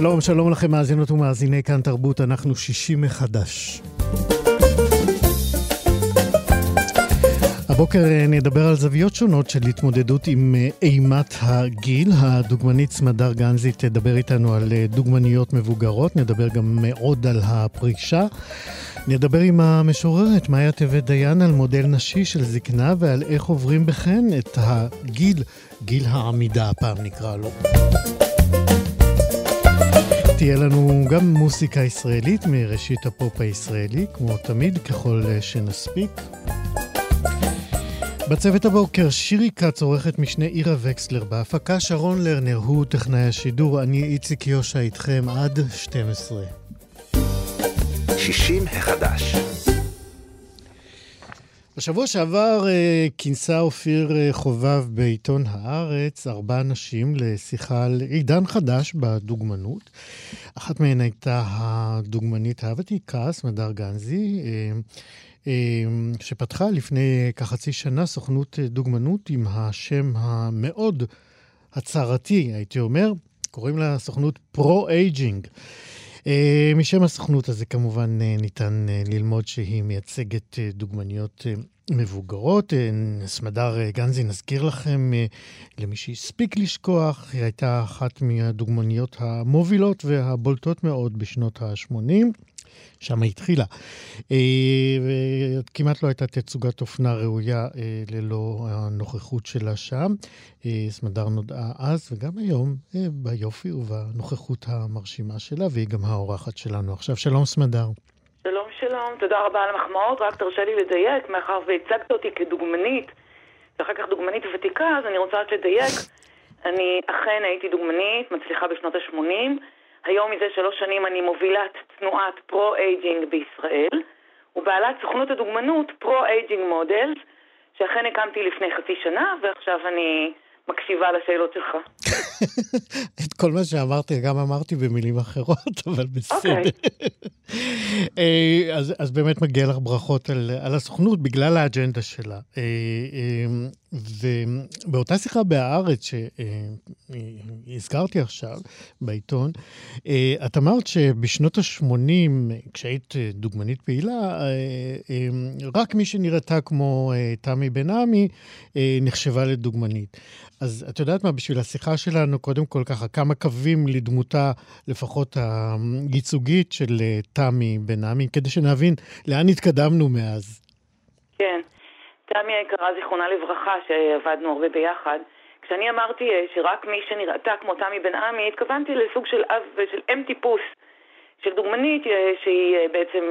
שלום, שלום לכם מאזינות ומאזיני כאן תרבות, אנחנו שישי מחדש. הבוקר אה, נדבר על זוויות שונות של התמודדות עם אה, אימת הגיל. הדוגמנית סמדר גנזי תדבר איתנו על אה, דוגמניות מבוגרות, נדבר גם עוד על הפרישה. נדבר עם המשוררת מאיה טבת דיין על מודל נשי של זקנה ועל איך עוברים בכן את הגיל, גיל העמידה הפעם נקרא לו. תהיה לנו גם מוסיקה ישראלית מראשית הפופ הישראלי, כמו תמיד, ככל שנספיק. בצוות הבוקר, שירי כץ, עורכת משנה עירה וקסלר, בהפקה שרון לרנר, הוא טכנאי השידור, אני איציק יושע איתכם עד 12. 60 החדש בשבוע שעבר אה, כינסה אופיר אה, חובב בעיתון הארץ ארבע נשים לשיחה על עידן חדש בדוגמנות. אחת מהן הייתה הדוגמנית הוותיקה, סמדר גנזי, אה, שפתחה לפני כחצי שנה סוכנות דוגמנות עם השם המאוד הצהרתי, הייתי אומר, קוראים לה סוכנות pro-aging. אה, משם הסוכנות הזה כמובן אה, ניתן אה, ללמוד שהיא מייצגת דוגמניות מבוגרות. סמדר גנזי, נזכיר לכם, למי שהספיק לשכוח, היא הייתה אחת מהדוגמניות המובילות והבולטות מאוד בשנות ה-80. שם היא התחילה. וכמעט לא הייתה תצוגת אופנה ראויה ללא הנוכחות שלה שם. סמדר נודעה אז וגם היום ביופי ובנוכחות המרשימה שלה, והיא גם האורחת שלנו עכשיו. שלום סמדר. שלום, שלום, תודה רבה על המחמאות. רק תרשה לי לדייק, מאחר והצגת אותי כדוגמנית, ואחר כך דוגמנית ותיקה, אז אני רוצה רק לדייק. אני אכן הייתי דוגמנית, מצליחה בשנות ה-80. היום מזה שלוש שנים אני מובילת תנועת pro-aging בישראל, ובעלת סוכנות הדוגמנות pro-aging models, שאכן הקמתי לפני חצי שנה, ועכשיו אני מקשיבה לשאלות שלך. את כל מה שאמרתי, גם אמרתי במילים אחרות, אבל בסדר. Okay. אוקיי. אה, אז, אז באמת מגיע לך ברכות על, על הסוכנות בגלל האג'נדה שלה. אה, אה, ובאותה שיחה בהארץ שהזכרתי עכשיו, בעיתון, את אמרת שבשנות ה-80, כשהיית דוגמנית פעילה, רק מי שנראתה כמו תמי בן עמי נחשבה לדוגמנית. אז את יודעת מה, בשביל השיחה שלנו, קודם כל ככה, כמה קווים לדמותה, לפחות הייצוגית של אה, תמי בן עמי, כדי שנבין לאן התקדמנו מאז. כן. תמי היקרה, זיכרונה לברכה, שעבדנו הרבה ביחד. כשאני אמרתי אה, שרק מי שנראתה כמו תמי בן עמי, התכוונתי לסוג של אב, של אם טיפוס, של דוגמנית אה, שהיא בעצם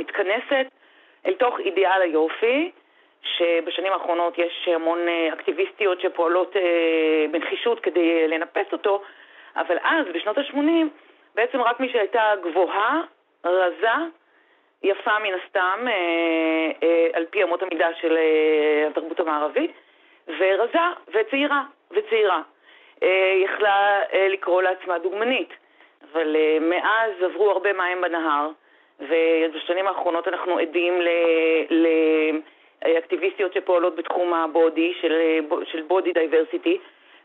מתכנסת אל תוך אידיאל היופי, שבשנים האחרונות יש המון אה, אקטיביסטיות שפועלות אה, בנחישות כדי לנפס אותו, אבל אז, בשנות ה-80, בעצם רק מי שהייתה גבוהה, רזה, יפה מן הסתם, אה, על פי אמות המידה של התרבות המערבית, ורזה וצעירה, וצעירה. יכלה לקרוא לעצמה דוגמנית, אבל מאז עברו הרבה מים בנהר, ובשנים האחרונות אנחנו עדים ל... ל אקטיביסטיות שפועלות בתחום ה body, של, של body diversity,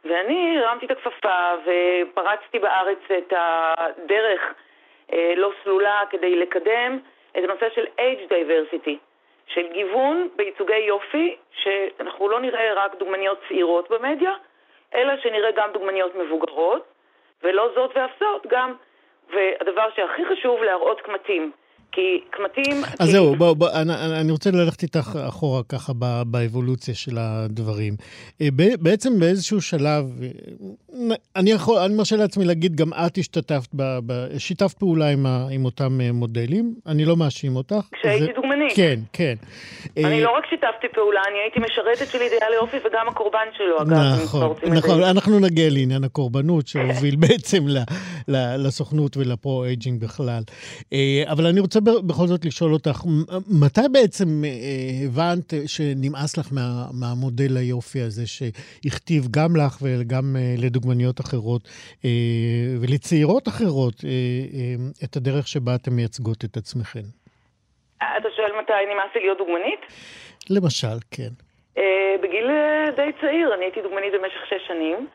ואני הרמתי את הכפפה ופרצתי בארץ את הדרך אה, לא סלולה כדי לקדם את הנושא של age diversity, של גיוון בייצוגי יופי, שאנחנו לא נראה רק דוגמניות צעירות במדיה, אלא שנראה גם דוגמניות מבוגרות, ולא זאת ואף זאת, גם, והדבר שהכי חשוב, להראות קמטים. כי קמטים... אז כי... זהו, בוא, בוא, אני, אני רוצה ללכת איתך אחורה ככה ב, באבולוציה של הדברים. אה, ב, בעצם באיזשהו שלב, אה, אני יכול, אני מרשה לעצמי להגיד, גם את השתתפת, ב, ב, שיתפת פעולה עם, ה, עם אותם אה, מודלים, אני לא מאשים אותך. כשהייתי זה, דוגמנית. כן, כן. אני לא רק שיתפתי פעולה, אני הייתי משרתת של אידיאל יופי וגם הקורבן שלו, אגב. נכון, נכון, אנחנו נגיע לעניין הקורבנות שהוביל בעצם לסוכנות ולפרו-אייג'ינג בכלל. אבל אני רוצה בכל זאת לשאול אותך, מתי בעצם אה, הבנת שנמאס לך מה, מהמודל היופי הזה שהכתיב גם לך וגם אה, לדוגמניות אחרות אה, ולצעירות אחרות את הדרך שבה אתן מייצגות את עצמכן? אתה שואל מתי נמאס לי להיות דוגמנית? למשל, כן. בגיל די צעיר, אני הייתי דוגמנית במשך שש שנים.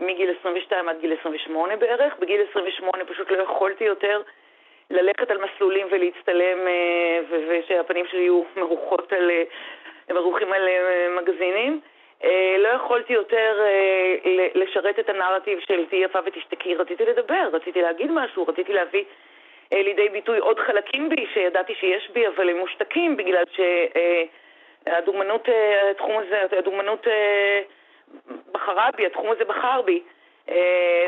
מגיל 22 עד גיל 28 בערך. בגיל 28 פשוט לא יכולתי יותר ללכת על מסלולים ולהצטלם אה, ושהפנים שלי יהיו מרוחות על, אה, מרוחים על אה, מגזינים. לא יכולתי יותר לשרת את הנרטיב של תהיי יפה ותשתקי, רציתי לדבר, רציתי להגיד משהו, רציתי להביא לידי ביטוי עוד חלקים בי שידעתי שיש בי, אבל הם מושתקים בגלל שהדוגמנות, התחום הזה, הדוגמנות בחרה בי, התחום הזה בחר בי. אה,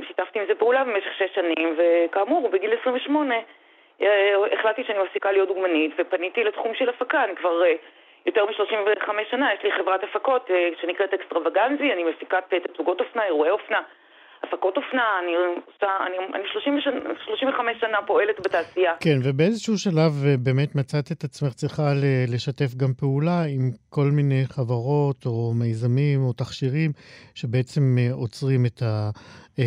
ושיתפתי עם זה פעולה במשך שש שנים, וכאמור, בגיל 28 אה, החלטתי שאני מפסיקה להיות דוגמנית, ופניתי לתחום של הפקה, אני כבר אה, יותר מ-35 שנה, יש לי חברת הפקות שנקראת אקסטרווגנזי, אני מפיקת תצוגות אופנה, אירועי אופנה. הפקות אופנה, אני עושה, אני, אני 30 שנה, 35 שנה פועלת בתעשייה. כן, ובאיזשהו שלב אה, באמת מצאת את עצמך צריכה לשתף גם פעולה עם כל מיני חברות או מיזמים או תכשירים שבעצם אה, עוצרים את ה... אה,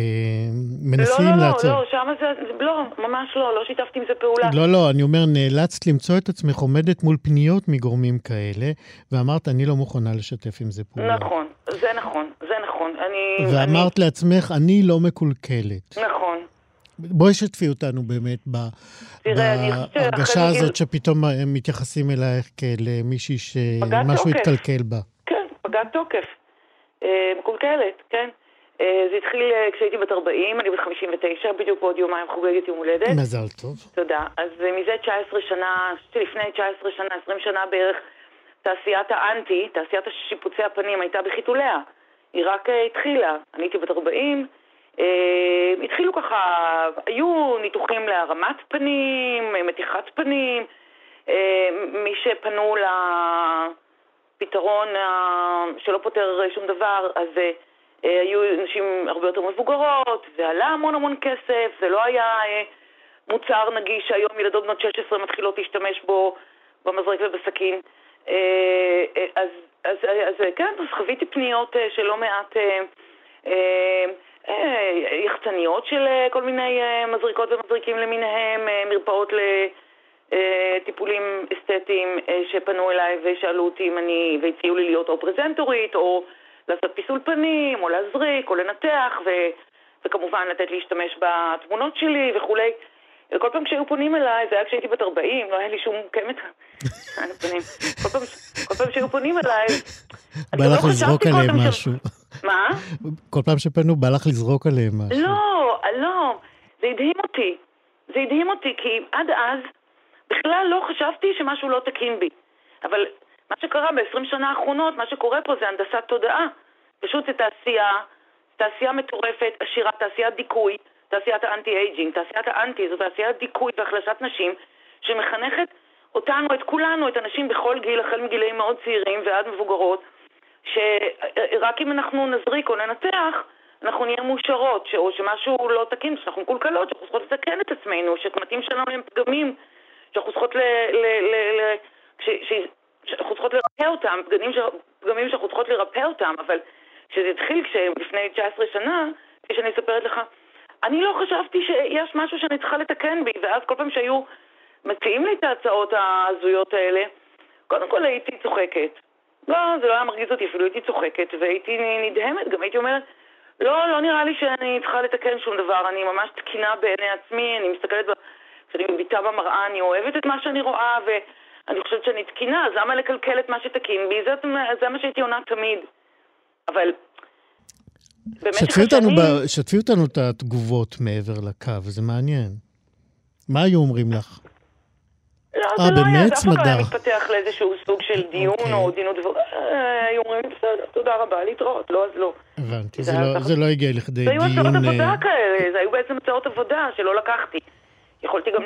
מנסים לא, לא, לעצור. לא, לא, שם זה, לא, ממש לא, לא שיתפתי עם זה פעולה. לא, לא, אני אומר, נאלצת למצוא את עצמך עומדת מול פניות מגורמים כאלה, ואמרת, אני לא מוכנה לשתף עם זה פעולה. נכון, זה נכון, זה נכון. אני... ואמרת אני... לעצמך, אני לא מקולקלת. נכון. בואי שתפי אותנו באמת בהרגשה הזאת שפתאום הם מתייחסים אלייך כאל מישהי שמשהו התקלקל בה. כן, פגעת תוקף. אה, מקולקלת, כן. אה, זה התחיל אה, כשהייתי בת 40, אני בת 59, בדיוק בעוד יומיים חוגגת יום הולדת. מזל טוב. תודה. אז מזה 19 שנה, לפני 19 שנה, 20 שנה בערך, תעשיית האנטי, תעשיית שיפוצי הפנים הייתה בחיתוליה. היא רק התחילה. אני הייתי בת 40, אה, התחילו ככה, היו ניתוחים להרמת פנים, מתיחת פנים, אה, מי שפנו לפתרון אה, שלא פותר שום דבר, אז אה, היו נשים הרבה יותר מבוגרות, זה עלה המון המון כסף, זה לא היה אה, מוצר נגיש שהיום ילדות בנות 16 מתחילות להשתמש בו במזרק ובסכין. אה, אה, אז, אז, אז כן, אז חוויתי פניות אה, של לא מעט... אה, אה, יחצניות של אה, כל מיני אה, מזריקות ומזריקים למיניהם, אה, מרפאות לטיפולים אסתטיים שפנו אליי ושאלו אותי אם אני, והציעו לי להיות או פרזנטורית או לעשות פיסול פנים או להזריק או לנתח ו, וכמובן לתת להשתמש בתמונות שלי וכולי. וכל פעם שהיו פונים אליי, זה היה כשהייתי בת 40, לא היה לי שום קמת על הפנים. כל פעם שהיו פונים אליי, בא לך לא לזרוק עליהם משהו. מה? כל פעם שפנו, בא לך לזרוק עליהם משהו. לא, לא, זה הדהים אותי. זה הדהים אותי, כי עד אז בכלל לא חשבתי שמשהו לא תקין בי. אבל מה שקרה ב-20 שנה האחרונות, מה שקורה פה זה הנדסת תודעה. פשוט זה תעשייה, תעשייה מטורפת, עשירה, תעשיית דיכוי, תעשיית האנטי-אייג'ינג. תעשיית האנטי זו תעשיית דיכוי והחלשת נשים, שמחנכת אותנו, את כולנו, את הנשים בכל גיל, החל מגילאים מאוד צעירים ועד מבוגרות, שרק אם אנחנו נזריק או ננתח, אנחנו נהיה מאושרות, או שמשהו לא תקין, שאנחנו מקולקלות, שאנחנו צריכות לתקן את עצמנו, שקמטים שלנו הם פגמים, שאנחנו צריכות ל... ל, ל, ל ש, ש, שאנחנו צריכות לרפא אותם, פגמים, ש, פגמים שאנחנו צריכות לרפא אותם, אבל כשזה התחיל לפני 19 שנה, כפי שאני מספרת לך, אני לא חשבתי שיש משהו שאני צריכה לתקן בי, ואז כל פעם שהיו מציעים לי את ההצעות ההזויות האלה, קודם כל הייתי צוחקת. לא, זה לא היה מרגיז אותי, אפילו הייתי צוחקת, והייתי נדהמת, גם הייתי אומרת, לא, לא נראה לי שאני צריכה לתקן שום דבר, אני ממש תקינה בעיני עצמי, אני מסתכלת, כשאני מביטה במראה, אני אוהבת את מה שאני רואה, ואני חושבת שאני תקינה, אז למה לקלקל את מה שתקין בי? זה, זה מה שהייתי עונה תמיד. אבל במשך השנים... ב... שתפי אותנו את התגובות מעבר לקו, זה מעניין. מה היו אומרים לך? לא, אה, זה לא היה, אף אחד לא היה. מתפתח לאיזשהו סוג של דיון אוקיי. או דין ודבר. אה, היו אומרים, בסדר, תודה רבה, להתראות, לא אז לא. הבנתי, זה זה לא-. זה לא הגיע לכדי זה היו הצעות דיון... עבודה אה, כאלה, זה היו בעצם הצעות עבודה שלא לקחתי. יכולתי גם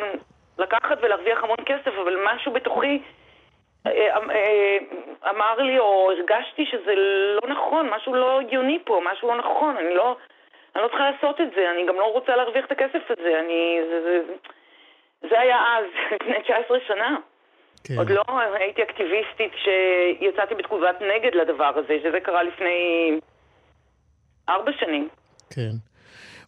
לקחת ולהרוויח המון כסף, אבל משהו בתוכי אמר לי, או הרגשתי שזה לא נכון, משהו לא הגיוני פה, משהו לא נכון, אני לא, אני לא צריכה לעשות את זה, אני גם לא רוצה להרוויח את הכסף הזה, אני... זה, זה, זה היה אז, לפני 19 שנה. כן. עוד לא הייתי אקטיביסטית שיצאתי בתגובת נגד לדבר הזה, שזה קרה לפני ארבע שנים. כן.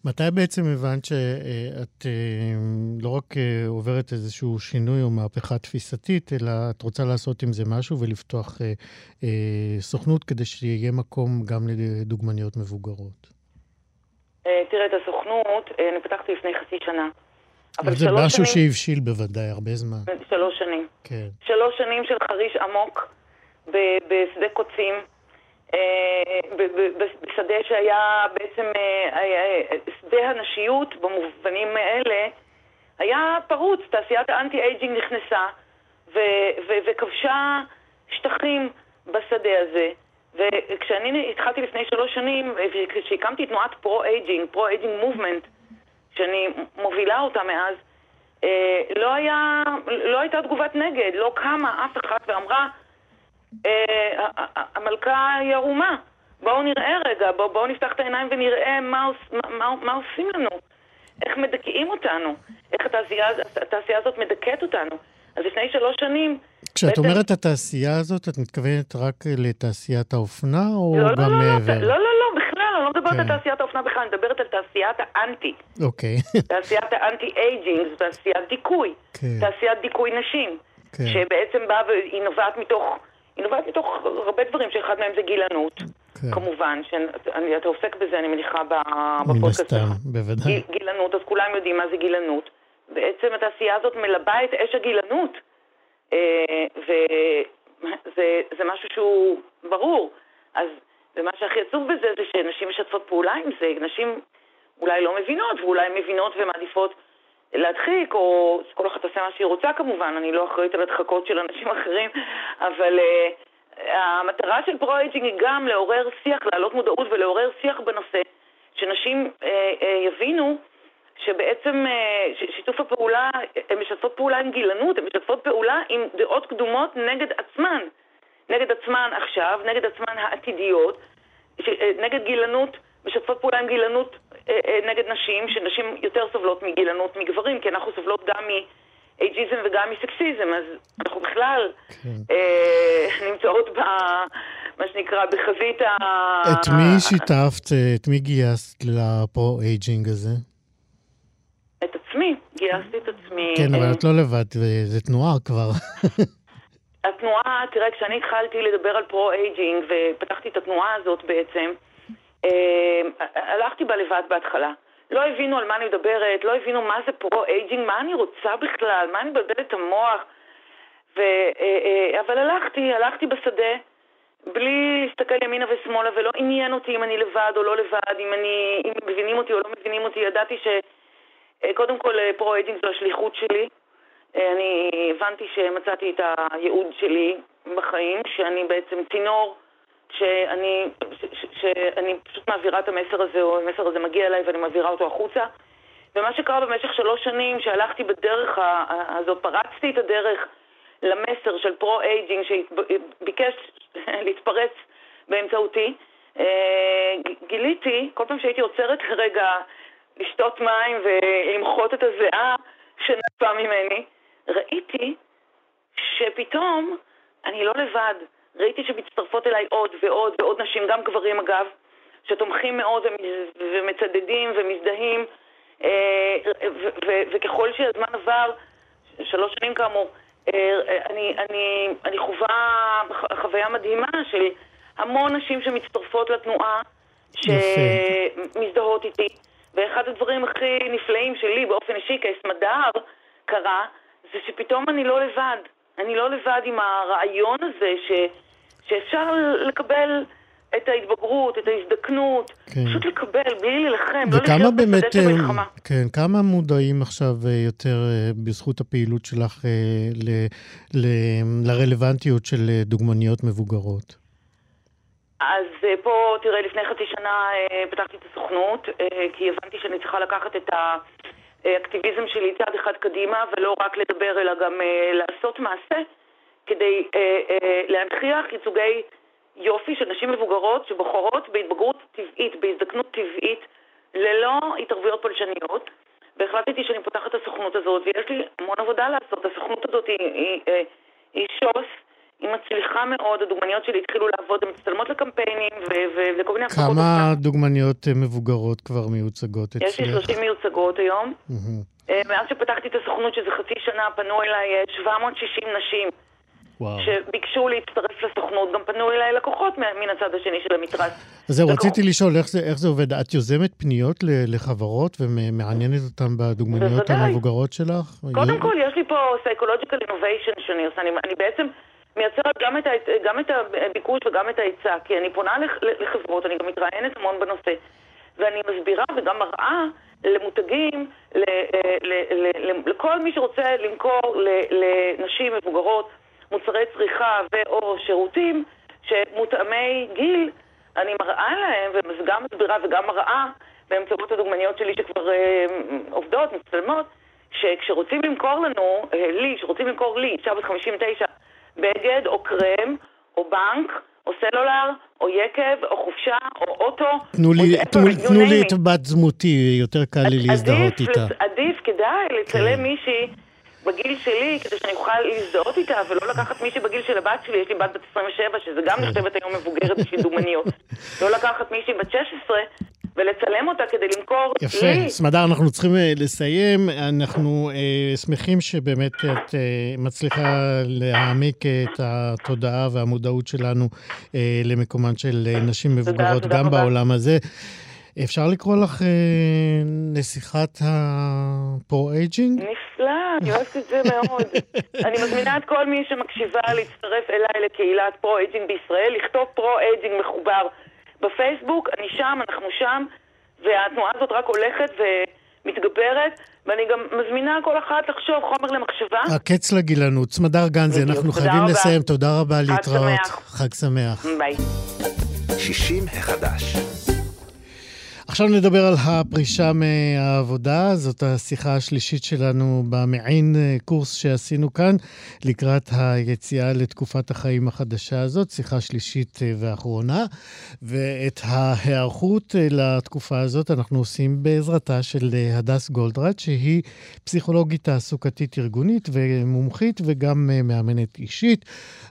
מתי בעצם הבנת שאת אה, לא רק אה, עוברת איזשהו שינוי או מהפכה תפיסתית, אלא את רוצה לעשות עם זה משהו ולפתוח אה, סוכנות כדי שיהיה מקום גם לדוגמניות מבוגרות? אה, תראה, את הסוכנות, אני פתחתי לפני חצי שנה. אבל זה משהו שנים, שהבשיל בוודאי הרבה זמן. שלוש שנים. כן. שלוש שנים של חריש עמוק ב- בשדה קוצים, בשדה שהיה בעצם אה, היה- שדה הנשיות במובנים האלה, היה פרוץ, תעשיית האנטי-אייג'ינג נכנסה וכבשה שטחים בשדה הזה. וכשאני התחלתי לפני שלוש שנים, כשהקמתי תנועת pro-aging, pro-aging movement, שאני מובילה אותה מאז, אה, לא, היה, לא הייתה תגובת נגד, לא קמה אף אחת ואמרה, אה, המלכה היא ערומה, בואו נראה רגע, בואו בוא נפתח את העיניים ונראה מה, מה, מה, מה עושים לנו, איך מדכאים אותנו, איך התעשייה, התעשייה הזאת מדכאת אותנו. אז לפני שלוש שנים... כשאת בעצם- אומרת התעשייה הזאת, את מתכוונת רק לתעשיית האופנה, או לא, לא, גם לא, מעבר? לא, לא, לא, בכלל, אני לא מדברת כן. על תעשיית האופנה בכלל, אני מדברת על תעשיית האנטי. אוקיי. תעשיית האנטי-אייג'ינג זו תעשיית דיכוי. כן. תעשיית דיכוי נשים. כן. שבעצם באה והיא נובעת מתוך... היא נובעת מתוך הרבה דברים, שאחד מהם זה גילנות, כן. כמובן, שאתה עוסק בזה, אני מניחה, ב- מן בפודקאסט הסתם. בוודאי. גיל- גילנות, אז כולם יודעים מה זה גילנות. בעצם התעשייה הזאת מלבה את אש הגילנות, אה, וזה זה משהו שהוא ברור. אז, ומה שהכי עצוב בזה זה שנשים משתפות פעולה עם זה, נשים אולי לא מבינות, ואולי מבינות ומעדיפות להדחיק, או כל אחת תעשה מה שהיא רוצה כמובן, אני לא אחראית על הדחקות של אנשים אחרים, אבל אה, המטרה של pro-aging היא גם לעורר שיח, להעלות מודעות ולעורר שיח בנושא, שנשים uh, uh, יבינו שבעצם uh, שיתוף הפעולה, הן משתפות פעולה עם גילנות, הן משתפות פעולה עם דעות קדומות נגד עצמן, נגד עצמן עכשיו, נגד עצמן העתידיות, ש- אה, נגד גילנות, משתפות פעולה עם גילנות נגד נשים, שנשים יותר סובלות מגילנות מגברים, כי אנחנו סובלות גם מאייג'יזם וגם מסקסיזם, אז אנחנו בכלל כן. אה, נמצאות ב... מה שנקרא, בחזית ה... את מי שיתפת, אה, את מי גייסת ל pro-aging הזה? את עצמי, גייסתי את עצמי. כן, אבל אה, את לא לבד, אה, זה תנועה כבר. התנועה, תראה, כשאני התחלתי לדבר על pro-aging ופתחתי את התנועה הזאת בעצם, אה, הלכתי בה לבד בהתחלה. לא הבינו על מה אני מדברת, לא הבינו מה זה pro-aging, מה אני רוצה בכלל, מה אני מבלבלת את המוח. ו, אה, אה, אבל הלכתי, הלכתי בשדה, בלי להסתכל ימינה ושמאלה, ולא עניין אותי אם אני לבד או לא לבד, אם, אני, אם מבינים אותי או לא מבינים אותי. ידעתי שקודם כל אה, pro-aging זו השליחות שלי. אני הבנתי שמצאתי את הייעוד שלי בחיים, שאני בעצם צינור, שאני, ש, ש, שאני פשוט מעבירה את המסר הזה, או המסר הזה מגיע אליי ואני מעבירה אותו החוצה. ומה שקרה במשך שלוש שנים, שהלכתי בדרך ה- ה- הזאת, פרצתי את הדרך למסר של pro-aging שביקש להתפרץ באמצעותי, אה, גיליתי, כל פעם שהייתי עוצרת רגע לשתות מים ולמחות את הזיעה שנטפה ממני, ראיתי שפתאום אני לא לבד. ראיתי שמצטרפות אליי עוד ועוד ועוד נשים, גם גברים אגב, שתומכים מאוד ומצדדים ומזדהים, אה, וככל שהזמן עבר, שלוש שנים כאמור, אה, אני, אני, אני חווה חוויה מדהימה של המון נשים שמצטרפות לתנועה, שמזדהות איתי. ואחד הדברים הכי נפלאים שלי באופן אישי כסמדר קרה, זה שפתאום אני לא לבד. אני לא לבד עם הרעיון הזה ש, שאפשר לקבל את ההתבגרות, את ההזדקנות, כן. פשוט לקבל, בלי להילחם, לא לחיות בשדה של מלחמה. כן, כמה מודעים עכשיו אה, יותר אה, בזכות הפעילות שלך ל, ל, לרלוונטיות של דוגמניות מבוגרות? אז פה, תראה, לפני חצי שנה פתחתי את הסוכנות, כי הבנתי שאני צריכה לקחת את האקטיביזם שלי צעד אחד קדימה, ולא רק לדבר, אלא גם לעשות מעשה, כדי להנכיח ייצוגי יופי של נשים מבוגרות שבוחרות בהתבגרות טבעית, בהזדקנות טבעית, ללא התערבויות פולשניות. והחלטתי שאני פותחת את הסוכנות הזאת, ויש לי המון עבודה לעשות. הסוכנות הזאת היא, היא, היא, היא שוס, היא מצליחה מאוד, הדוגמניות שלי התחילו לעבוד, הן מצטלמות לקמפיינים ולכל מיני הפקות. כמה דוגמניות אה, מבוגרות כבר מיוצגות אצלך? יש לי 30 מיוצגות היום. Mm-hmm. מאז שפתחתי את הסוכנות, שזה חצי שנה, פנו אליי 760 אה, נשים. וואו. שביקשו להצטרף לסוכנות, גם פנו אליי לקוחות מן הצד השני של המתרס. אז זהו, רציתי לשאול איך זה, איך זה עובד. את יוזמת פניות לחברות ומעניינת אותן בדוגמניות. המבוגרות שלך? קודם כל, יש לי פה psychological innovation שאני עושה. אני, אני בעצם מייצרת גם את, גם את הביקוש וגם את ההיצע, כי אני פונה לחברות, אני גם מתראיינת המון בנושא. ואני מסבירה וגם מראה למותגים, ל, ל, ל, לכל מי שרוצה למכור לנשים מבוגרות מוצרי צריכה ו/או שירותים שמותאמי גיל, אני מראה להם, וגם מסבירה וגם מראה באמצעות הדוגמניות שלי שכבר אה, עובדות, מצטלמות, שכשרוצים למכור לנו, אה, לי, שרוצים למכור לי, אישה בת 59, בגד או קרם או בנק או סלולר, או יקב, או חופשה, או אוטו. תנו לי, תנו, תנו לי את בת זמותי, יותר קל לי להזדהות איתה. עדיף, כדאי לצלם כן. מישהי בגיל שלי, כדי שאני אוכל להזדהות איתה, ולא לקחת מישהי בגיל של הבת שלי, יש לי בת בת 27, שזה גם נחשבת היום מבוגרת בשביל דוגמניות. לא לקחת מישהי בת 16 ולצלם אותה כדי למכור יפה. לי. יפה, סמדר, אנחנו צריכים uh, לסיים. אנחנו אה, שמחים שבאמת את אה, מצליחה להעמיק את התודעה והמודעות שלנו אה, למקומן של אה, נשים מבוגרות, תודה, גם תודה בעולם הזה. אפשר לקרוא לך אה, נסיכת ה pro-aging? נפלא, אני אוהבת את זה מאוד. אני מזמינה את כל מי שמקשיבה להצטרף אליי לקהילת pro-aging בישראל, לכתוב pro-aging מחובר בפייסבוק, אני שם, אנחנו שם, והתנועה הזאת רק הולכת ומתגברת. ואני גם מזמינה כל אחת לחשוב חומר למחשבה. הקץ לגילנות. סמדר גנזי, אנחנו חייבים רבה. לסיים. תודה רבה, להתראות. חג שמח. ביי. 60 החדש. עכשיו נדבר על הפרישה מהעבודה. זאת השיחה השלישית שלנו במעין אה, קורס שעשינו כאן לקראת היציאה לתקופת החיים החדשה הזאת, שיחה שלישית אה, ואחרונה. ואת ההיערכות אה, לתקופה הזאת אנחנו עושים בעזרתה של הדס גולדרד, שהיא פסיכולוגית תעסוקתית ארגונית ומומחית וגם מאמנת אישית.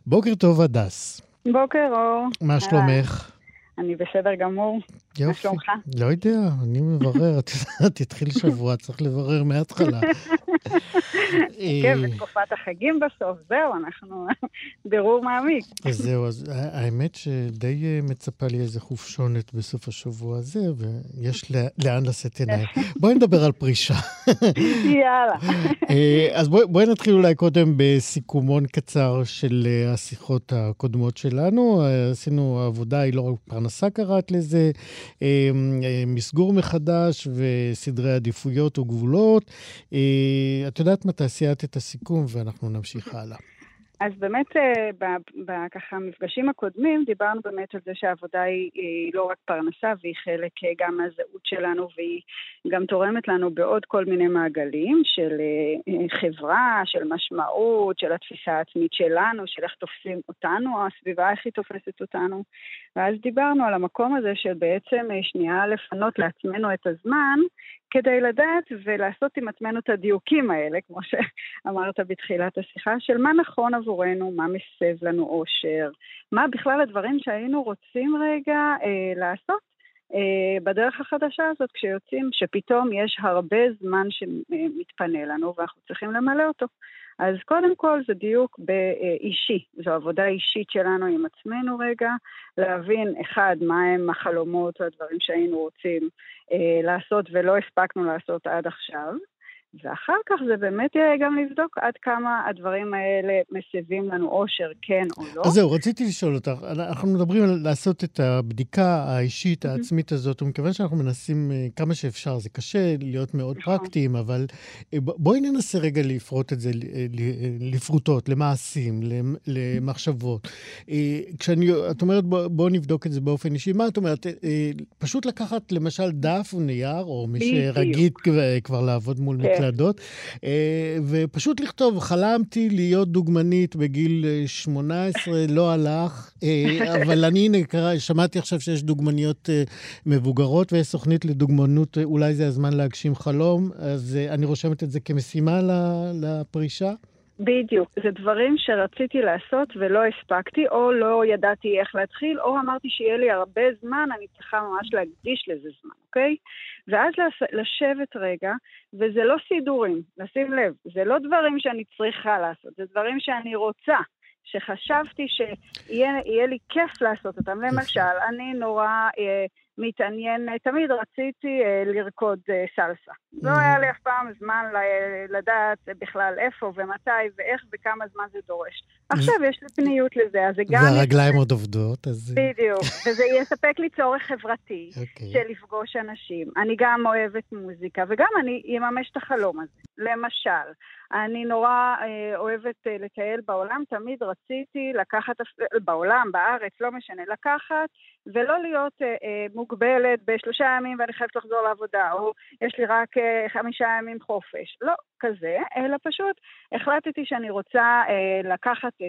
בוקר טוב, הדס. בוקר אור. מה שלומך? אני בסדר גמור. יופי. מה שלומך? לא יודע, אני מברר. את יודעת, התחיל שבוע, צריך לברר מההתחלה. כן, בתקופת החגים בסוף, זהו, אנחנו בירור מעמיק. אז זהו, אז האמת שדי אה, מצפה לי איזה חופשונת בסוף השבוע הזה, ויש לאן לשאת עיניים. בואי נדבר על פרישה. יאללה. אה, אז בואי נתחיל אולי קודם בסיכומון קצר של אה, השיחות הקודמות שלנו. עשינו עבודה, היא לא רק פרנסה קראת לזה, מסגור מחדש וסדרי עדיפויות וגבולות. את יודעת מה, תעשיית את הסיכום ואנחנו נמשיך הלאה. אז באמת, אה, בככה המפגשים הקודמים, דיברנו באמת על זה שהעבודה היא, היא לא רק פרנסה, והיא חלק אה, גם מהזהות שלנו, והיא גם תורמת לנו בעוד כל מיני מעגלים של אה, חברה, של משמעות, של התפיסה העצמית שלנו, של איך תופסים אותנו, הסביבה איך היא תופסת אותנו. ואז דיברנו על המקום הזה של בעצם שנייה לפנות לעצמנו את הזמן, כדי לדעת ולעשות עם עצמנו את הדיוקים האלה, כמו שאמרת בתחילת השיחה, של מה נכון עבורנו, מה מסב לנו אושר, מה בכלל הדברים שהיינו רוצים רגע אה, לעשות בדרך החדשה הזאת, כשיוצאים, שפתאום יש הרבה זמן שמתפנה לנו ואנחנו צריכים למלא אותו. אז קודם כל זה דיוק באישי, זו עבודה אישית שלנו עם עצמנו רגע, להבין, אחד, מהם החלומות והדברים שהיינו רוצים אה, לעשות ולא הספקנו לעשות עד עכשיו, ואחר כך זה באמת יהיה גם לבדוק עד כמה הדברים האלה מסבים לנו אושר, כן או לא. אז זהו, רציתי לשאול אותך, אנחנו מדברים על לעשות את הבדיקה האישית, העצמית הזאת, ומכיוון שאנחנו מנסים אה, כמה שאפשר, זה קשה להיות מאוד נכון. פרקטיים, אבל אה, בואי ננסה רגע לפרוט את זה אה, לפרוטות, למעשים, למחשבות. כשאני, את אומרת, בואו נבדוק את זה באופן אישי, מה את אומרת? פשוט לקחת למשל דף או נייר, או מי שרגיל כבר לעבוד מול מקלדות, אה, ופשוט לכתוב, חלמתי להיות דוגמנית בגיל 18, אה, לא הלך, אה, אבל אני, הנה, שמעתי עכשיו שיש דוגמניות מבוגרות ויש סוכנית לדוגמנות, אולי זה הזמן להגשים חלום, אז אני רושמת את זה כמשימה לפרישה. בדיוק. זה דברים שרציתי לעשות ולא הספקתי, או לא ידעתי איך להתחיל, או אמרתי שיהיה לי הרבה זמן, אני צריכה ממש להקדיש לזה זמן, אוקיי? ואז לשבת רגע, וזה לא סידורים, לשים לב, זה לא דברים שאני צריכה לעשות, זה דברים שאני רוצה. שחשבתי שיהיה לי כיף לעשות אותם. למשל, אני נורא אה, מתעניין, תמיד רציתי אה, לרקוד אה, סלסה. לא היה לי אף פעם זמן לדעת בכלל איפה ומתי ואיך וכמה זמן זה דורש. עכשיו יש לי פניות לזה, אז זה גם... והרגליים עוד עובדות, אז... בדיוק, וזה יספק לי צורך חברתי אוקיי. של לפגוש אנשים. אני גם אוהבת מוזיקה, וגם אני אממש את החלום הזה. למשל, אני נורא אה, אוהבת אה, לטייל בעולם, תמיד רציתי לקחת, בעולם, בארץ, לא משנה, לקחת ולא להיות אה, אה, מוגבלת בשלושה ימים ואני חייבת לחזור לעבודה, או יש לי רק אה, חמישה ימים חופש. לא כזה, אלא פשוט החלטתי שאני רוצה אה, לקחת אה,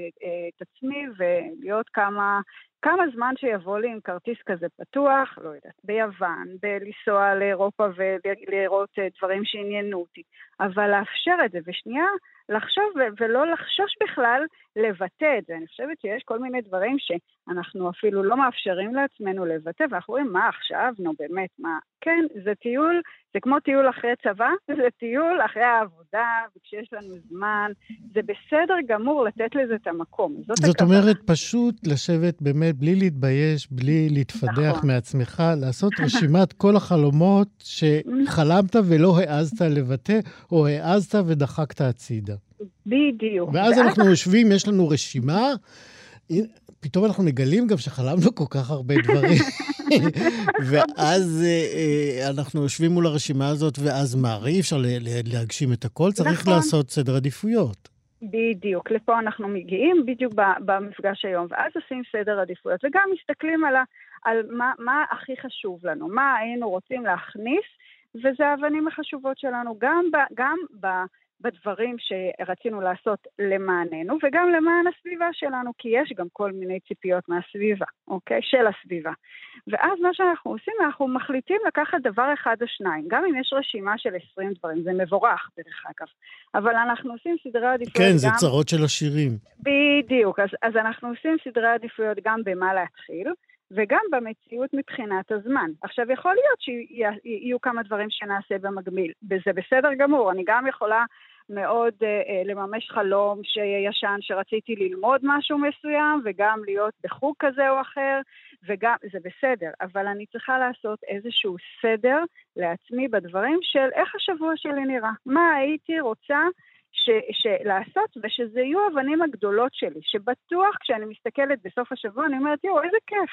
את עצמי ולהיות כמה כמה זמן שיבוא לי עם כרטיס כזה פתוח, לא יודעת, ביוון, בלנסוע לאירופה ולראות אה, דברים שעניינו אותי, אבל לאפשר את זה, ושנייה, לחשוב ולא לחשוש בכלל לבטא את זה. אני חושבת שיש כל מיני דברים שאנחנו אפילו לא מאפשרים לעצמנו לבטא, ואנחנו רואים, מה עכשיו? נו באמת, מה? כן, זה טיול, זה כמו טיול אחרי צבא, זה טיול אחרי העבודה, וכשיש לנו זמן, זה בסדר גמור לתת לזה את המקום. זאת, זאת אומרת, פשוט לשבת באמת בלי להתבייש, בלי להתפדח נכון. מעצמך, לעשות רשימת כל החלומות שחלמת ולא העזת לבטא, או העזת ודחקת הצידה. בדיוק. ואז אנחנו יושבים, יש לנו רשימה, פתאום אנחנו מגלים גם שחלמנו כל כך הרבה דברים. ואז אה, אה, אנחנו יושבים מול הרשימה הזאת, ואז מה? הרי אי אפשר להגשים את הכל, צריך נכון. לעשות סדר עדיפויות. בדיוק, לפה אנחנו מגיעים בדיוק במפגש היום, ואז עושים סדר עדיפויות, וגם מסתכלים על, ה, על מה, מה הכי חשוב לנו, מה היינו רוצים להכניס, וזה האבנים החשובות שלנו, גם, ב, גם ב, בדברים שרצינו לעשות למעננו וגם למען הסביבה שלנו, כי יש גם כל מיני ציפיות מהסביבה, אוקיי? של הסביבה. ואז מה שאנחנו עושים, אנחנו מחליטים לקחת דבר אחד או שניים. גם אם יש רשימה של 20 דברים, זה מבורך דרך אגב, אבל אנחנו עושים סדרי עדיפויות כן, גם... כן, זה צרות של השירים. בדיוק, אז, אז אנחנו עושים סדרי עדיפויות גם במה להתחיל. וגם במציאות מבחינת הזמן. עכשיו, יכול להיות שיהיו כמה דברים שנעשה במקביל, וזה בסדר גמור, אני גם יכולה מאוד uh, לממש חלום שישן, שרציתי ללמוד משהו מסוים, וגם להיות בחוג כזה או אחר, וגם, זה בסדר, אבל אני צריכה לעשות איזשהו סדר לעצמי בדברים של איך השבוע שלי נראה. מה הייתי רוצה ש, ש, לעשות, ושזה יהיו האבנים הגדולות שלי, שבטוח כשאני מסתכלת בסוף השבוע, אני אומרת, יואו, איזה כיף.